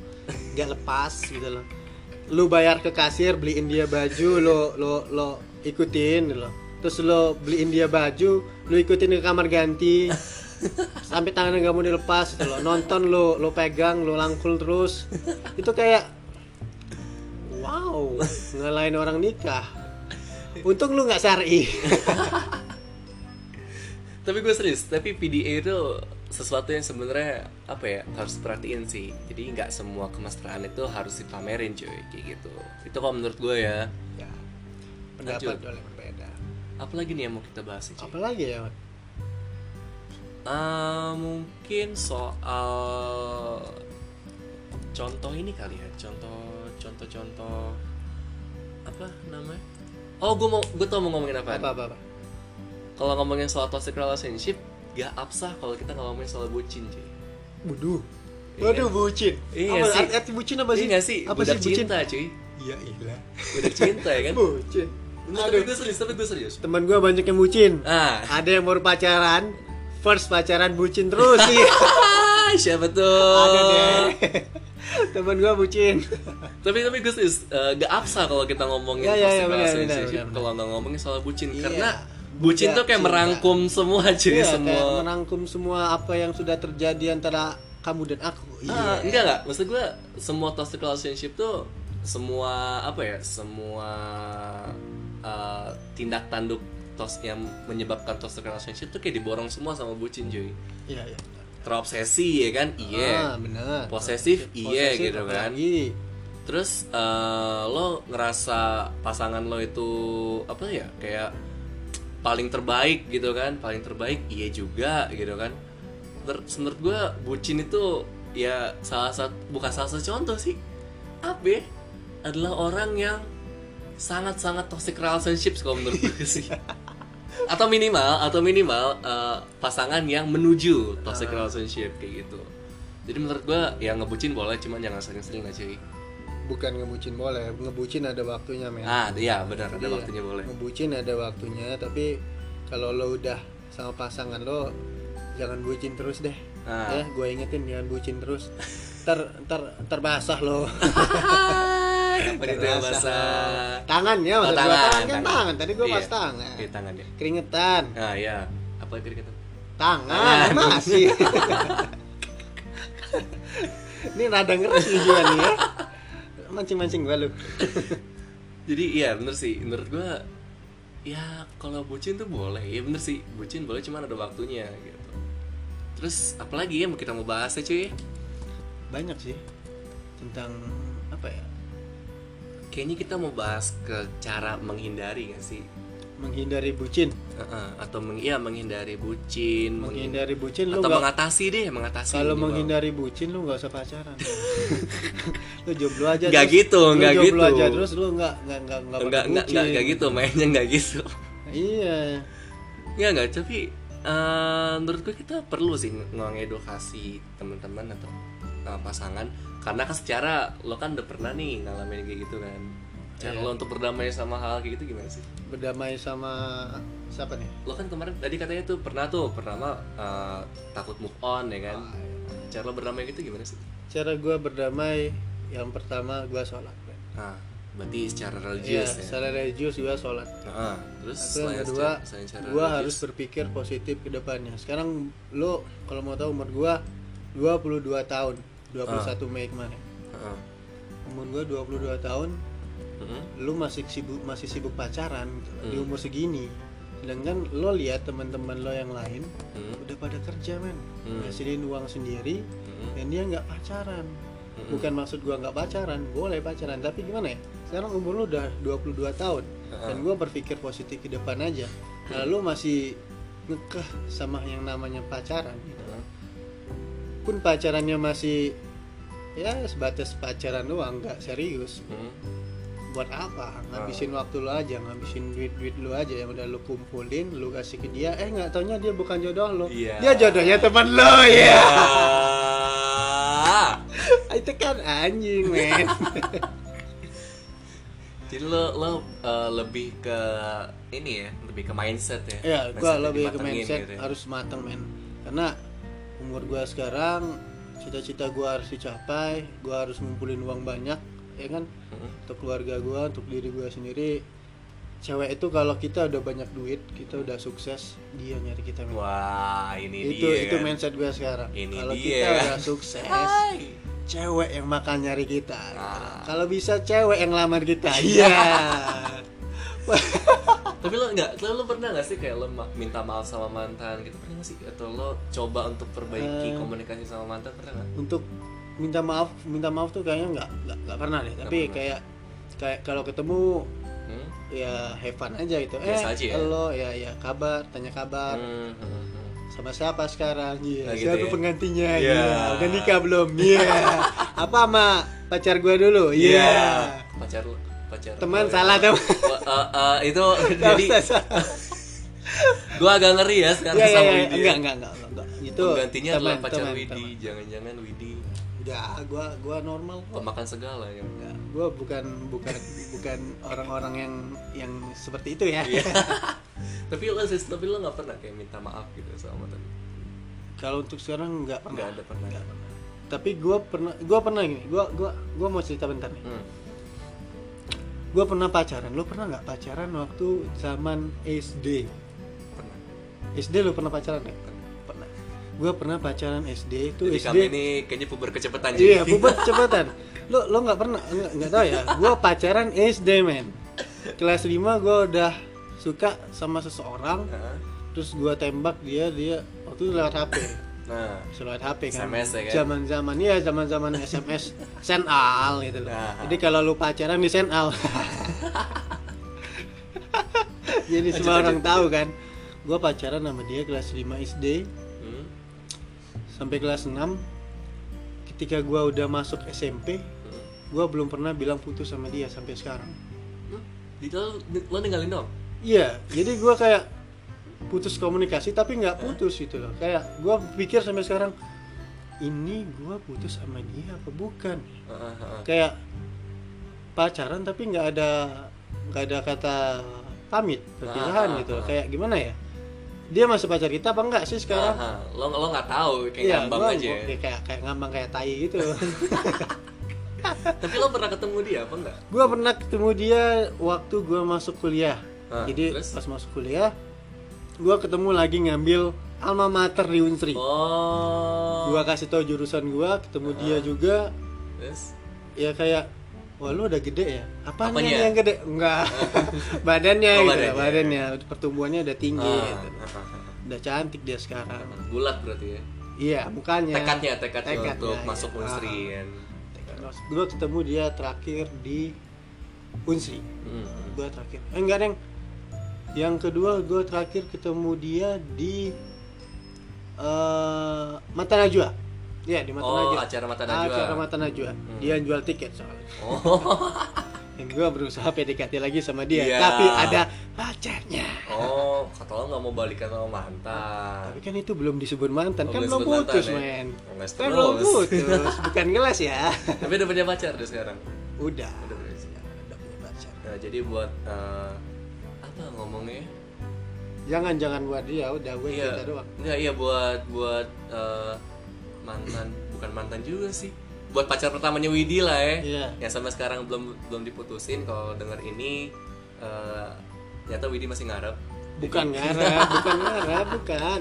nggak lepas gitu loh lu bayar ke kasir beliin dia baju lo lo lo ikutin gitu loh terus lo beliin dia baju lu ikutin ke kamar ganti sampai tangannya nggak mau dilepas gitu loh nonton lo lo pegang lo langkul terus itu kayak wow ngelain orang nikah untung lu nggak syari Tapi gue serius, tapi PDA itu sesuatu yang sebenarnya apa ya harus perhatiin sih. Jadi nggak semua kemesraan itu harus dipamerin cuy, kayak gitu. Itu kalau menurut gue ya. ya pendapat Lanjut. boleh Apalagi nih yang mau kita bahas sih apalagi ya? Ah, mungkin soal contoh ini kali ya, contoh contoh-contoh apa namanya? Oh, gue mau gue tau mau ngomongin apa? apa apa, apa? Kalau ngomongin soal toxic relationship, gak absah kalau kita ngomongin soal bucin, cuy. Waduh. Iya. Waduh bucin. Iya apa, sih. Arti, bucin apa sih? Iya sih? Apa Budak sih bucin? cinta, cuy. Iya iya. Budak cinta ya kan? Bucin. Nah, tapi gue serius, tapi gue serius. Teman gua banyak yang bucin. Ah, Ada yang baru pacaran, first pacaran bucin terus sih. siapa tuh? Ada deh. Teman gua bucin. tapi tapi gue serius, eh, gak absah kalau kita ngomongin Ya, ya, ya, relationship kalau nggak ngomongin soal bucin Iya. karena bucin Budak tuh kayak cinta. merangkum semua cuy Iya, semua kayak merangkum semua apa yang sudah terjadi antara kamu dan aku. Iya. Ah, enggak enggak maksud gue semua toxic relationship tuh semua apa ya semua eh, tindak tanduk tos yang menyebabkan toxic relationship tuh kayak diborong semua sama bucin cuy Iya, iya. terobsesi ya kan iya Ah, benar. Posesif, iya gitu kan. apalagi. terus eh, lo ngerasa pasangan lo itu apa ya kayak paling terbaik gitu kan paling terbaik iya juga gitu kan Ter- menurut gue bucin itu ya salah satu bukan salah satu contoh sih AB adalah orang yang sangat-sangat toxic relationships kalau menurut gue sih. Atau minimal atau minimal eh, pasangan yang menuju toxic relationship kayak gitu. Jadi menurut gue ya ngebucin boleh cuman jangan sering-sering aja cuy. Bukan ngebucin boleh ngebucin ada waktunya men. Ah iya benar ada Iya, waktunya boleh. ngebucin ada waktunya tapi kalau lo udah sama pasangan lo jangan bucin terus deh. Ah. ya gue ingetin jangan bucin terus. Ntar ntar ntar basah lo apa itu yang basah tangannya Oh, maksud gua. tangan, tangan kan tangan. tadi gue Iya. pas tangan. Iya, tangan ya. Keringetan. Ah iya. Apa kita tangan masih. Ini rada ngerti juga nih ya. Mancing-mancing gue lu. Jadi iya bener sih. Menurut gua ya kalau bucin tuh boleh. Ya bener sih. Bucin boleh cuman ada waktunya gitu. Terus apalagi ya mau kita mau bahas ya cuy? Banyak sih tentang apa ya kayaknya kita mau bahas ke cara menghindari gak sih menghindari bucin Heeh, atau meng iya menghindari bucin menghin- menghindari bucin lu atau nggak mengatasi deh mengatasi kalau Bang. menghindari bucin lu nggak usah pacaran lu jomblo aja Nggak gitu, lu nggak jomblo gitu. aja terus lu nggak nggak nggak nggak bucin. enggak gitu mainnya enggak gitu iya Enggak enggak tapi eh, menurut gue kita perlu sih ngedukasi teman-teman atau uh, pasangan karena kan secara lo kan udah pernah nih ngalamin kayak gitu kan. Cara Iya. lo untuk berdamai sama hal kayak gitu gimana sih? Berdamai sama siapa nih? Lo kan kemarin tadi katanya tuh pernah tuh pertama uh, takut move on ya kan? Cara lo berdamai gitu gimana sih? Cara gue berdamai yang pertama gue sholat nah berarti secara Iya, religius ya? secara religius gue sholat. Nah, terus yang selain kedua, gue harus berpikir positif ke depannya. Sekarang lo kalau mau tahu umur gue 22 tahun, 21 Ah. Mei kemarin. Heeh. Umur gue 22 tahun, Mm-mm. lu masih sibuk masih sibuk pacaran gitu, di Hmm. umur segini. Sedangkan lo lihat teman-teman lo yang lain Hmm. udah pada kerja men, Hmm. ngasilin uang sendiri, Mm-mm. dan dia nggak pacaran. Mm-mm. Bukan maksud gua nggak pacaran, boleh pacaran, tapi gimana ya? Sekarang umur lu udah 22 tahun dan gua berpikir positif ke depan aja. Nah, lu masih ngekeh sama yang namanya pacaran gitu. Pun pacarannya masih ya sebatas pacaran doang, nggak serius. Mm. Buat apa? Ngabisin waktu lu aja, ngabisin duit-duit lu aja yang udah lu kumpulin, lu kasih ke dia. Eh nggak taunya dia bukan jodoh lu. Iya. Dia jodohnya teman lo ya. Ah. Itu kan anjing, men. Jadi lo lo uh, lebih ke ini ya, lebih ke mindset ya. Ya, gua lebih ke mindset gitu ya. harus mateng men. Karena umur gua sekarang cita-cita gua harus dicapai, gua harus ngumpulin uang banyak, ya kan? Mm-mm. Untuk keluarga gua, untuk diri gua sendiri. Cewek itu kalau kita udah banyak duit, kita udah sukses, dia nyari kita men. Wah, ini itu dia. itu kan. mindset gua sekarang. Kalau kita kan? udah sukses, Hai. cewek yang makan nyari kita. gitu. Ah. Kalau bisa cewek yang lamar kita. Iya. Tapi lo nggak, lo, lo pernah nggak sih kayak lo ma- minta maaf sama mantan gitu pernah nggak sih? Atau lo coba untuk perbaiki Eh. komunikasi sama mantan pernah nggak? untuk minta maaf minta maaf tuh kayaknya nggak nggak pernah deh tapi pernah. kayak kayak kalau ketemu Hmm? ya have fun aja gitu Biasa eh aja ya? halo ya ya kabar tanya kabar Hmm, hmm, hmm. sama siapa sekarang iya Nah, gitu siapa ya? penggantinya Iya. iya udah nikah belum iya apa sama pacar gua dulu iya Pacar lo, pacar. teman lo ya. salah teman Eh, eh, itu jadi gua agak ngeri ya sekarang Iya iya sama iya Widi. enggak ya. enggak enggak enggak itu Penggantinya adalah pacar teman, Widi, jangan-jangan Widi enggak gua gua normal kok pemakan segala ya. Enggak, gua bukan bukan bukan orang-orang yang yang seperti itu ya Iya. tapi lo sis, tapi lo nggak pernah kayak minta maaf gitu sama mantan. Kalau untuk sekarang nggak pernah. Nggak ada pernah. Nggak pernah. Tapi gue pernah, gue pernah gini. Gue gua gua mau cerita bentar nih. Hmm. Gue pernah pacaran. Lo pernah nggak pacaran waktu zaman SD? Pernah. SD lo pernah pacaran nggak? Pernah. Gue pernah pacaran SD itu Jadi SD. kami ini kayaknya puber kecepatan Iya, bubut cepetan. Lo lo nggak pernah nggak tahu ya. Gue pacaran SD men. Kelas 5 gue udah suka sama seseorang. Heeh. Terus gue tembak dia dia waktu itu lewat HP. Nah, Lewat HP kan. SMS ya kan? Zaman zaman ya zaman zaman SMS senal gitu loh. Nah. Jadi kalau lu pacaran di senal. Jadi Lanjut, semua orang lanjut, tahu kan. Gue pacaran sama dia kelas 5 SD hmm. sampai kelas 6. Ketika gua udah masuk SMP, Hmm. gua belum pernah bilang putus sama dia sampai sekarang. Hmm? Lo, lo ninggalin dong? Iya, jadi gua kayak putus komunikasi tapi nggak putus gitu loh. Kayak gua pikir sampai sekarang ini gua putus sama dia apa bukan? Kayak pacaran tapi nggak ada nggak ada kata pamit perpisahan Ah, gitu. ah. Kayak gimana ya? Dia masih pacar kita apa enggak sih sekarang? Aha, lo lo nggak tahu kayak Iya, ngambang gua- aja. gua ya. kayak kayak, kayak ngambang kayak tai gitu. Tapi lo pernah ketemu dia apa enggak? gua pernah ketemu dia waktu gua masuk kuliah. Ah, Jadi terus? pas masuk kuliah, gua ketemu lagi ngambil alma mater di Unsri. Oh. Gua kasih tau jurusan gua, ketemu dia juga, Terus? ya kayak wah lu udah gede ya Apanya? nih yang gede enggak badannya Oh, gitu badannya. badannya pertumbuhannya udah tinggi Ah, gitu. ah, ah, ah. udah cantik dia sekarang Bulat berarti ya. iya mukanya Tekadnya, tekadnya, Tekadnya, untuk iya. masuk Unsri Ah. kan. gue ketemu dia terakhir di Unsri Hmm. gue terakhir eh, enggak neng yang kedua gue terakhir ketemu dia di eh Mata Najwa. Iya di Mata Oh, Najwa. acara Mata Najwa. acara Mata Najwa. Dia yang jual tiket soalnya. Oh. dan gue berusaha PDKT lagi sama dia Iya. tapi ada pacarnya. Oh kata lo nggak mau balikan sama mantan. Tapi kan itu belum disebut mantan. Oh, kan belum mantan putus ya? men. Oh, kan belum putus. Bukan ngeles ya. Tapi udah punya pacar deh sekarang? Udah. Udah punya pacar. nah jadi buat eh, apa ngomongnya? Jangan jangan buat dia udah gue iya. kita doang. Nggak iya buat buat eh, mantan bukan mantan juga sih. Buat pacar pertamanya Widi lah ya. Iya. yang sampai sekarang belum belum diputusin. Kalau denger ini eh ternyata Widi masih ngarep. Bukan ngarap bukan ngarap bukan.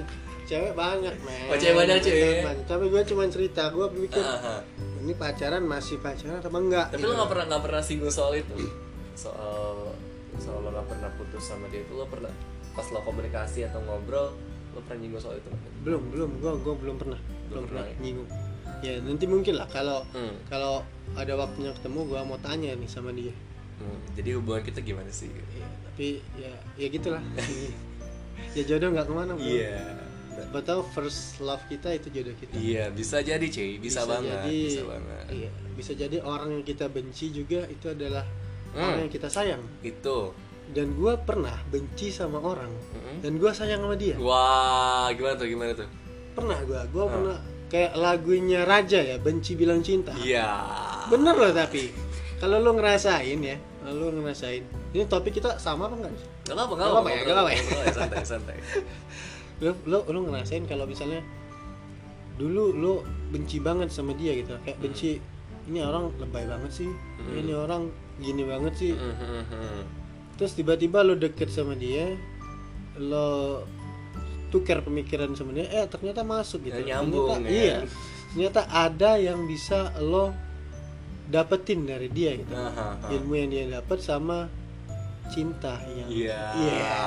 Cewek banyak men. Oh, cewek banyak. Cewek tapi gue cuma cerita gue pikir Aha. ini pacaran masih pacaran atau enggak? Tapi lo nggak pernah nggak pernah singgung soal itu? Soal soal lo nggak pernah putus sama dia itu lo pernah pas lo komunikasi atau ngobrol lo pernah nyinggung soal itu belum belum. Gue gue belum pernah. Belum pernah pernah ya? nyinggung. Ya nanti mungkin lah kalau Hmm. kalau ada waktunya ketemu gue mau tanya nih sama dia. Hmm, jadi hubungan kita gimana sih? Ya, tapi ya ya gitulah. Ya jodoh nggak ke mana bro. Iya. Siapa tahu first love kita itu jodoh kita. Iya bisa jadi cuy. Bisa, banget jadi, bisa banget. iya, bisa jadi orang yang kita benci juga itu adalah Hmm. orang yang kita sayang. Itu dan gue pernah benci sama orang Mm-mm. dan gue sayang sama dia. Wah gimana tuh gimana tuh? Pernah gue gue pernah kayak lagunya Raja ya benci bilang cinta. Iya. Bener loh tapi. Kalau lo ngerasain ya lo ngerasain ini topik kita sama apa enggak? Gak apa-apa, Nggak apa-apa. ya, nggak apa-apa ya. Santai, santai lo lo lo ngerasain kalau misalnya dulu lo benci banget sama dia gitu. Kayak benci ini orang lebay banget sih. Ini orang gini banget sih Mhm. terus tiba-tiba lo deket sama dia lo tukar pemikiran sama dia eh ternyata masuk gitu Ya, nyambung, ternyata, ya. iya ternyata ada yang bisa lo dapetin dari dia gitu Aha, aha. ilmu yang dia dapat sama cinta yang Iya, Iya.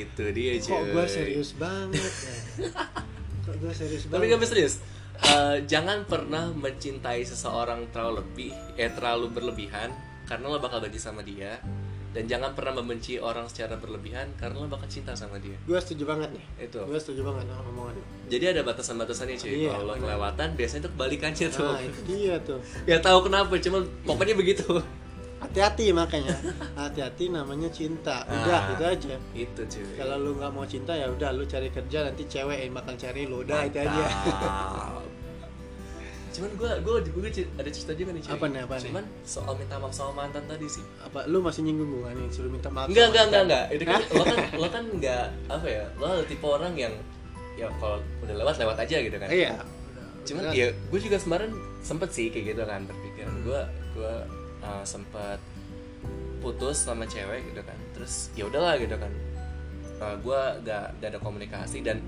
itu dia cuy kok gue serius banget ya kok gue serius Tapi banget gak serius Eh, Jangan pernah mencintai seseorang terlalu lebih Eh terlalu berlebihan Karena lo bakal benci sama dia Dan jangan pernah membenci orang secara berlebihan Karena lo bakal cinta sama dia. Gue setuju banget nih. Itu. Gue setuju banget sama omongan. Jadi ada batasan-batasannya cuy. Iya, Kalau lo kelewatan biasanya itu kebalikannya tuh. Nah itu dia tuh. Gak tahu kenapa cuman pokoknya begitu. Hati-hati makanya. Hati-hati namanya cinta. Udah Ah. itu aja. Itu cuy. Kalau lu nggak mau cinta ya udah lu cari kerja nanti cewek yang bakal cari lu udah itu aja. Cuman gue gue gue ada cerita juga nih cuy. Apa nih, apa nih? Cuman soal minta maaf sama mantan tadi sih. apa lu masih nyinggung gua nih suruh minta maaf Enggak enggak enggak enggak. Itu kan lo kan lo kan enggak apa ya? Lo tipe orang yang ya kalau udah lewat lewat aja gitu kan. iya Cuman Udah. ya gue juga kemarin sempet sih kayak gitu kan berpikiran gue gue uh, sempet putus sama cewek gitu kan. Terus ya udahlah gitu kan. Uh, gue gak, gak ada komunikasi dan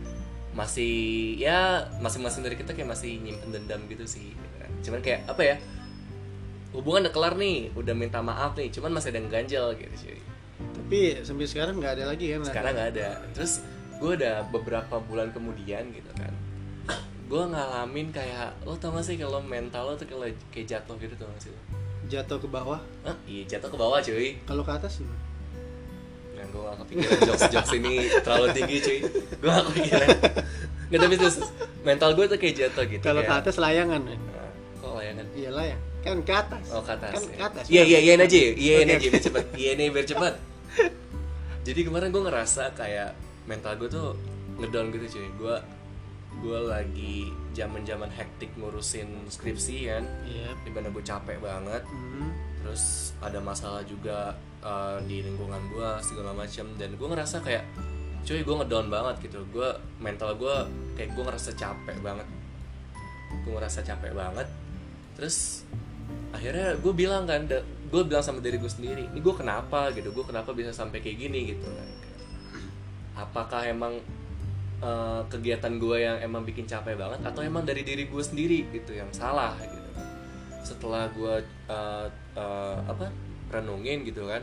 masih ya masing-masing dari kita kayak masih nyimpen dendam gitu sih gitu kan. cuman kayak apa ya hubungan udah kelar nih udah minta maaf nih cuman masih ada yang ganjel gitu cuy. Tapi sampai sekarang nggak ada lagi kan? Sekarang nggak ada. Terus gue udah beberapa bulan kemudian gitu kan gue ngalamin kayak lo tau gak sih kalau mental lo tuh kayak kayak jatuh gitu tau gak sih jatuh ke bawah? Hah? iya jatuh ke bawah cuy. Kalau ke atas sih gue gak kepikiran. Jokes-jokes ini terlalu tinggi cuy. Gue gak kepikiran. Gak tapi terus mental gue tuh kayak jatuh gitu kalau ke atas layangan men. Nah, Kok layangan? iya layang kan ke atas. Oh ke atas kan ya. ke atas. Iya iya iyain aja Oke, aja biar cepet. Iyain aja biar cepet. Jadi kemarin gue ngerasa kayak Mental gue tuh ngedown gitu cuy. Gue gue lagi zaman zaman hektik ngurusin skripsi kan iya di mana gue capek banget. Hmm. terus ada masalah juga uh, di lingkungan gue segala macam dan gue ngerasa kayak cuy gue ngedown banget gitu. Gue mental gue kayak gue ngerasa capek banget. Gue ngerasa capek banget. Terus akhirnya gue bilang kan gue bilang sama diri gue sendiri ini gue kenapa? gitu. Gue kenapa bisa sampai kayak gini? gitu. Apakah emang uh, kegiatan gue yang emang bikin capek banget atau emang dari diri gue sendiri gitu yang salah gitu. Setelah gue uh, uh, apa renungin gitu kan.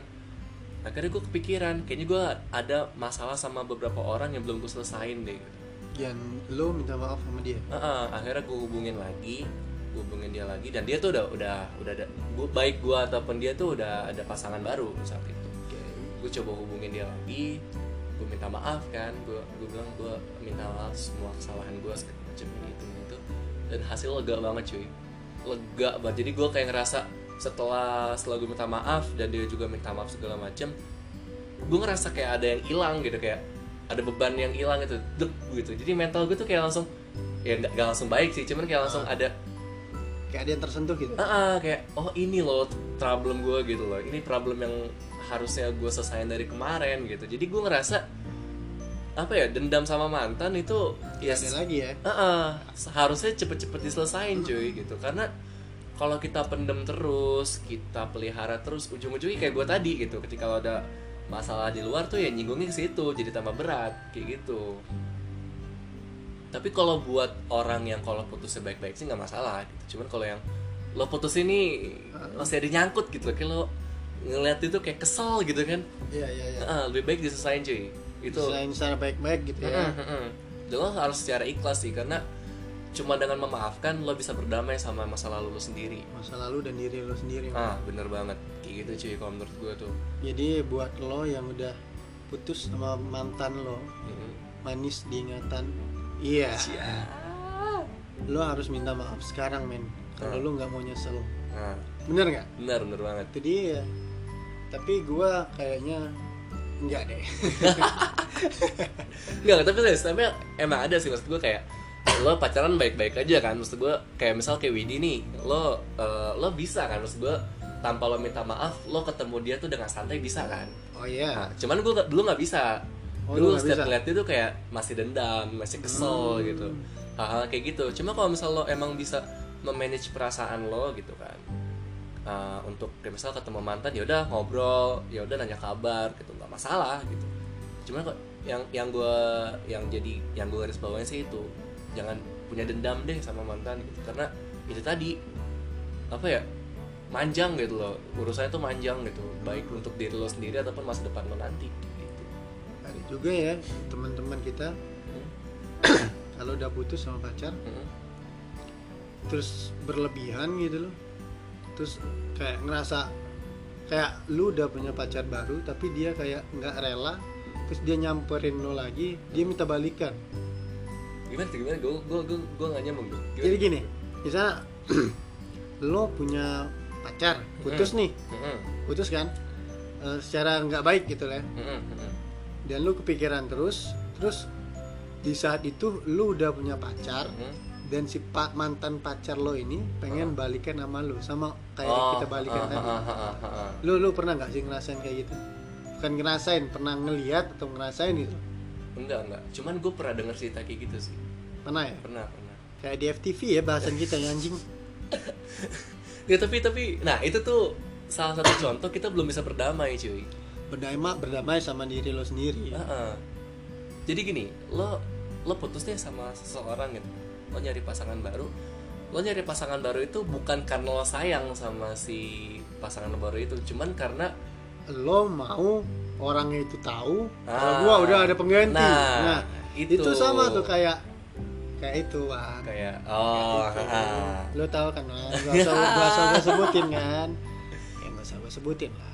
Akhirnya gue kepikiran kayaknya gue ada masalah sama beberapa orang yang belum gue selesain deh gitu. dan lu minta maaf sama dia? Heeh, akhirnya gue hubungin lagi gue hubungin dia lagi dan dia tuh udah udah udah ada gua, baik gue ataupun dia tuh udah ada pasangan baru saat itu. Gue coba hubungin dia lagi gue minta maaf kan gue gue bilang gue minta maaf semua kesalahan gue segala macam ini itu itu dan hasil lega banget cuy lega banget. Jadi gue kayak ngerasa setelah setelah gue minta maaf dan dia juga minta maaf segala macem gue ngerasa kayak ada yang hilang gitu kayak ada beban yang hilang gitu dek gitu. Jadi mental gue tuh kayak langsung ya nggak langsung baik sih cuman kayak langsung ada kayak ada yang tersentuh gitu? Ah ah, kayak oh ini loh problem gue gitu loh. Ini problem yang harusnya gue selesaiin dari kemarin gitu. Jadi gue ngerasa apa ya dendam sama mantan itu ya ada lagi ya? Heeh, seharusnya cepet-cepet diselesain cuy gitu. Karena kalau kita pendem terus kita pelihara terus ujung-ujungnya kayak gue tadi gitu. Ketika lo ada masalah di luar tuh ya nyinggungnya ke situ jadi tambah berat kayak gitu. Tapi kalau buat orang yang kalau putusnya baik-baik sih nggak masalah gitu. Cuman kalau yang lo putus ini masih ada nyangkut gitu. Kayak lo ngeliat itu kayak kesel gitu kan. Iya iya iya. Heeh, lebih baik diselesain cuy. Itu. Selain secara baik-baik gitu ya. Mm-mm. Dan lo harus secara ikhlas sih karena cuma dengan memaafkan lo bisa berdamai sama masa lalu lo sendiri. masa lalu dan diri lo sendiri Ah, bener banget. Kayak gitu cuy kalau menurut gue tuh. jadi buat lo yang udah putus sama mantan lo Mm-mm. manis diingatan iya Ya. lo harus minta maaf sekarang men kalau Ah. lo nggak mau nyesel Nah, bener nggak bener bener banget. itu dia tapi gua kayaknya enggak deh Enggak, tapi tapi emang ada sih maksud gue kayak lo pacaran baik-baik aja kan maksud gue kayak misal kayak Widi nih lo eh, lo bisa kan maksud gue tanpa lo minta maaf lo ketemu dia tuh dengan santai bisa kan oh iya Nah, cuman gue dulu nggak bisa. Oh, dulu setiap ngeliat itu kayak masih dendam, masih kesel Hmm. gitu. Hal-hal kayak gitu. Cuma kalau misal lo emang bisa memanage perasaan lo gitu kan. Uh, untuk kayak misal ketemu mantan ya udah ngobrol, ya udah nanya kabar gitu nggak masalah gitu. Cuman kok yang yang gue yang jadi yang gue garis bawahnya sih itu jangan punya dendam deh sama mantan gitu. Karena itu tadi apa ya manjang gitu loh. Urusannya tuh manjang gitu. Baik untuk diri lo sendiri ataupun masa depan lo nanti gitu. Ada juga ya teman-teman kita Hmm. kalau udah putus sama pacar Mm-mm. terus berlebihan gitu loh. Terus kayak ngerasa kayak lu udah punya pacar baru tapi dia kayak nggak rela terus dia nyamperin lo lagi dia minta balikan gimana tuh gimana? Gue gue gue gue nggak nyambung Gimana? jadi gini misalnya lo punya pacar putus nih. Putus kan? Eh, secara nggak baik gitu lah ya. Dan lu kepikiran terus terus di saat itu lu udah punya pacar dan si pak mantan pacar lo ini pengen balikan sama lu sama kayak Oh, kita balikan tadi. lu lu pernah nggak sih ngerasain kayak gitu? Bukan ngerasain pernah ngeliat atau ngerasain gitu enggak enggak. Cuman gue pernah denger cerita kayak gitu sih. Pernah ya? Pernah pernah. Kayak di FTV ya bahasan kita ya anjing. Ya tapi tapi nah itu tuh salah satu contoh kita belum bisa berdamai cuy. Berdamai berdamai sama diri lo sendiri. Heeh. Jadi gini, lo lo putus nih sama seseorang gitu. Lo nyari pasangan baru. Lo nyari pasangan baru itu bukan karena lo sayang sama si pasangan baru itu, cuman karena lo mau orangnya itu tahu kalau Ah. gua udah ada pengganti Nah, itu. itu. sama tuh kayak kayak itu Wan. kayak oh, Gitu. ah. lo tahu kan Wan? gak usah gak usah gua sebutin kan ya gak usah gua sebutin lah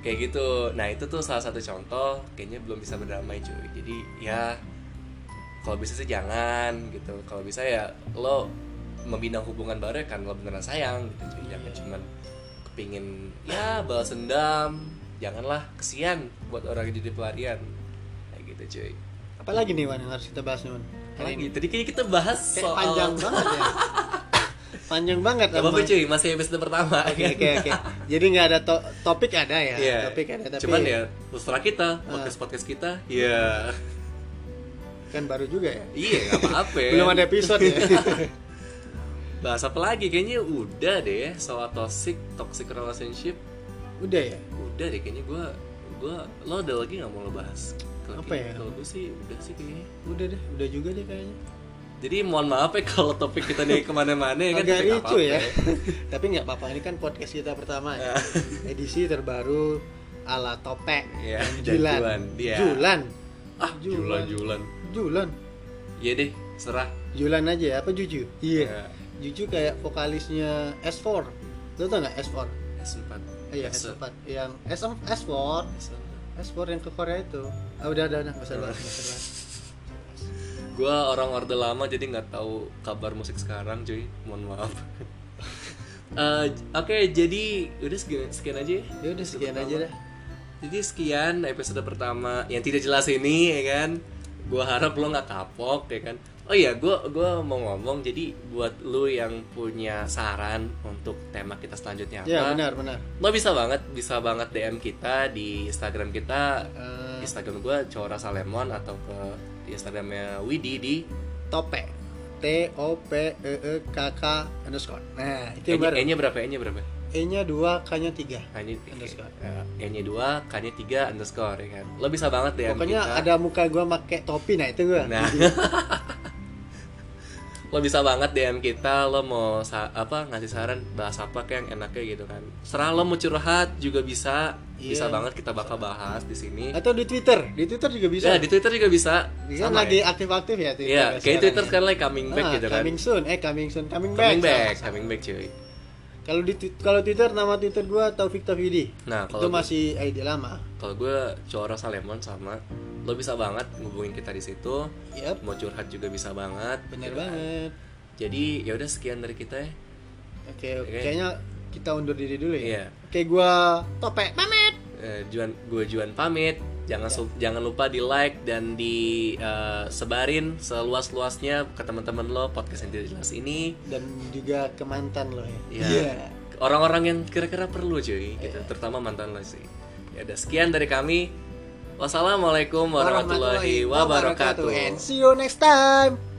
kayak gitu. Nah, itu tuh salah satu contoh kayaknya belum bisa berdamai cuy. Jadi ya kalau bisa sih jangan gitu. Kalau bisa ya lo membina hubungan baru ya kan lo beneran sayang gitu cuy. Jangan cuman kepingin ya balas dendam. Janganlah kesian buat orang yang jadi pelarian. Kayak gitu cuy. apalagi nih Wan yang harus kita bahas nih Wan hari ini tadi kayaknya kita bahas kayak soal panjang banget ya panjang banget Gak apa-apa cuy, masih episode pertama. Oke oke oke. Jadi nggak ada to- topik ada ya. Iya. Topik ada tapi Cuman ya terserah kita, podcast podcast kita. Iya. kan baru juga ya. Iya, nggak apa-apa. Belum ada episode ya. Bahas apa lagi? Kayaknya udah deh ya soal toxic, toxic relationship. Udah ya. Udah deh kayaknya gue gue lo ada lagi nggak mau lo bahas? Kalau Apa ya? Kalau gue sih udah sih kayaknya. Udah deh, udah juga deh kayaknya. Jadi mohon maaf ya kalau topik kita nih ke mana-mana ya kan. Agak ricu apa-apa ya. Tapi nggak apa-apa ini kan podcast kita pertama ya. Edisi terbaru ala topek. Iya, dan Julan. Julan, iya. Julan. Ah, julan julan. Julan. Iya deh, serah. Julan aja ya, apa Juju? Iya. Ya, Juju kayak vokalisnya S4. Lo tau nggak S4? S4. Iya S- S4 yang S S4 S4 yang ke Korea itu. Ah udah nggak usah bahas. Gue orang orde lama jadi nggak tahu kabar musik sekarang cuy. Mohon maaf. Eh, Oke, jadi udah sekian, sekian aja ya. Ya udah sekian aja dah. Jadi sekian episode pertama yang tidak jelas ini ya kan. Gua harap lo nggak kapok ya kan. Oh iya, gua gua mau ngomong jadi buat lu yang punya saran untuk tema kita selanjutnya apa? Ya benar benar. Lo bisa banget bisa banget DM kita di Instagram kita. Eh, Instagram gua Cora Salemon atau ke Instagramnya Widi di tope. T O P E E K K underscore. Nah itu E-nya, baru. E-nya berapa? E-nya berapa? E-nya dua, K-nya tiga. Hanya Underscore. E-nya dua, K-nya tiga underscore ya kan. Lo bisa banget DM Pokoknya kita. ada muka gua pakai topi nah itu gua. Nah, lo bisa banget DM kita, lo mau sa- apa ngasih saran bahas apa kayak yang enaknya gitu kan. Serah lo mau curhat juga bisa, bisa Iya. banget kita bakal bahas di sini. Atau di Twitter, di Twitter juga bisa. Ya, di Twitter juga bisa. Kan Sama lagi ya. aktif-aktif ya Twitter. Iya, kayak Twitter ya. sekarang lagi coming back Ah, gitu kan. Coming soon, eh coming soon, coming, Coming back. back, Salah. coming back cuy. Kalau di kalau Twitter nama Twitter gua Taufik Tauhidi. Nah, itu kalau gua- masih ID lama. Kalau gue Cora Salemon sama lo bisa banget ngubungin kita di situ. Yap, Mau curhat juga bisa banget. benar gitu kan. banget. Jadi ya udah sekian dari kita ya. Oke, oke. Oke. kayaknya kita undur diri dulu ya. Iya. Oke, gua Tope pamit. Eh, Juan gue Juan pamit. Jangan Ya. jangan lupa di like dan di eh, sebarin seluas luasnya ke teman-teman lo podcast yang tidak jelas ini. Dan juga ke mantan lo ya. Ya. Orang-orang yang kira-kira perlu cuy, gitu. terutama mantan lo sih. Ya udah sekian dari kami. Wassalamualaikum warahmatullahi wabarakatuh. And see you next time.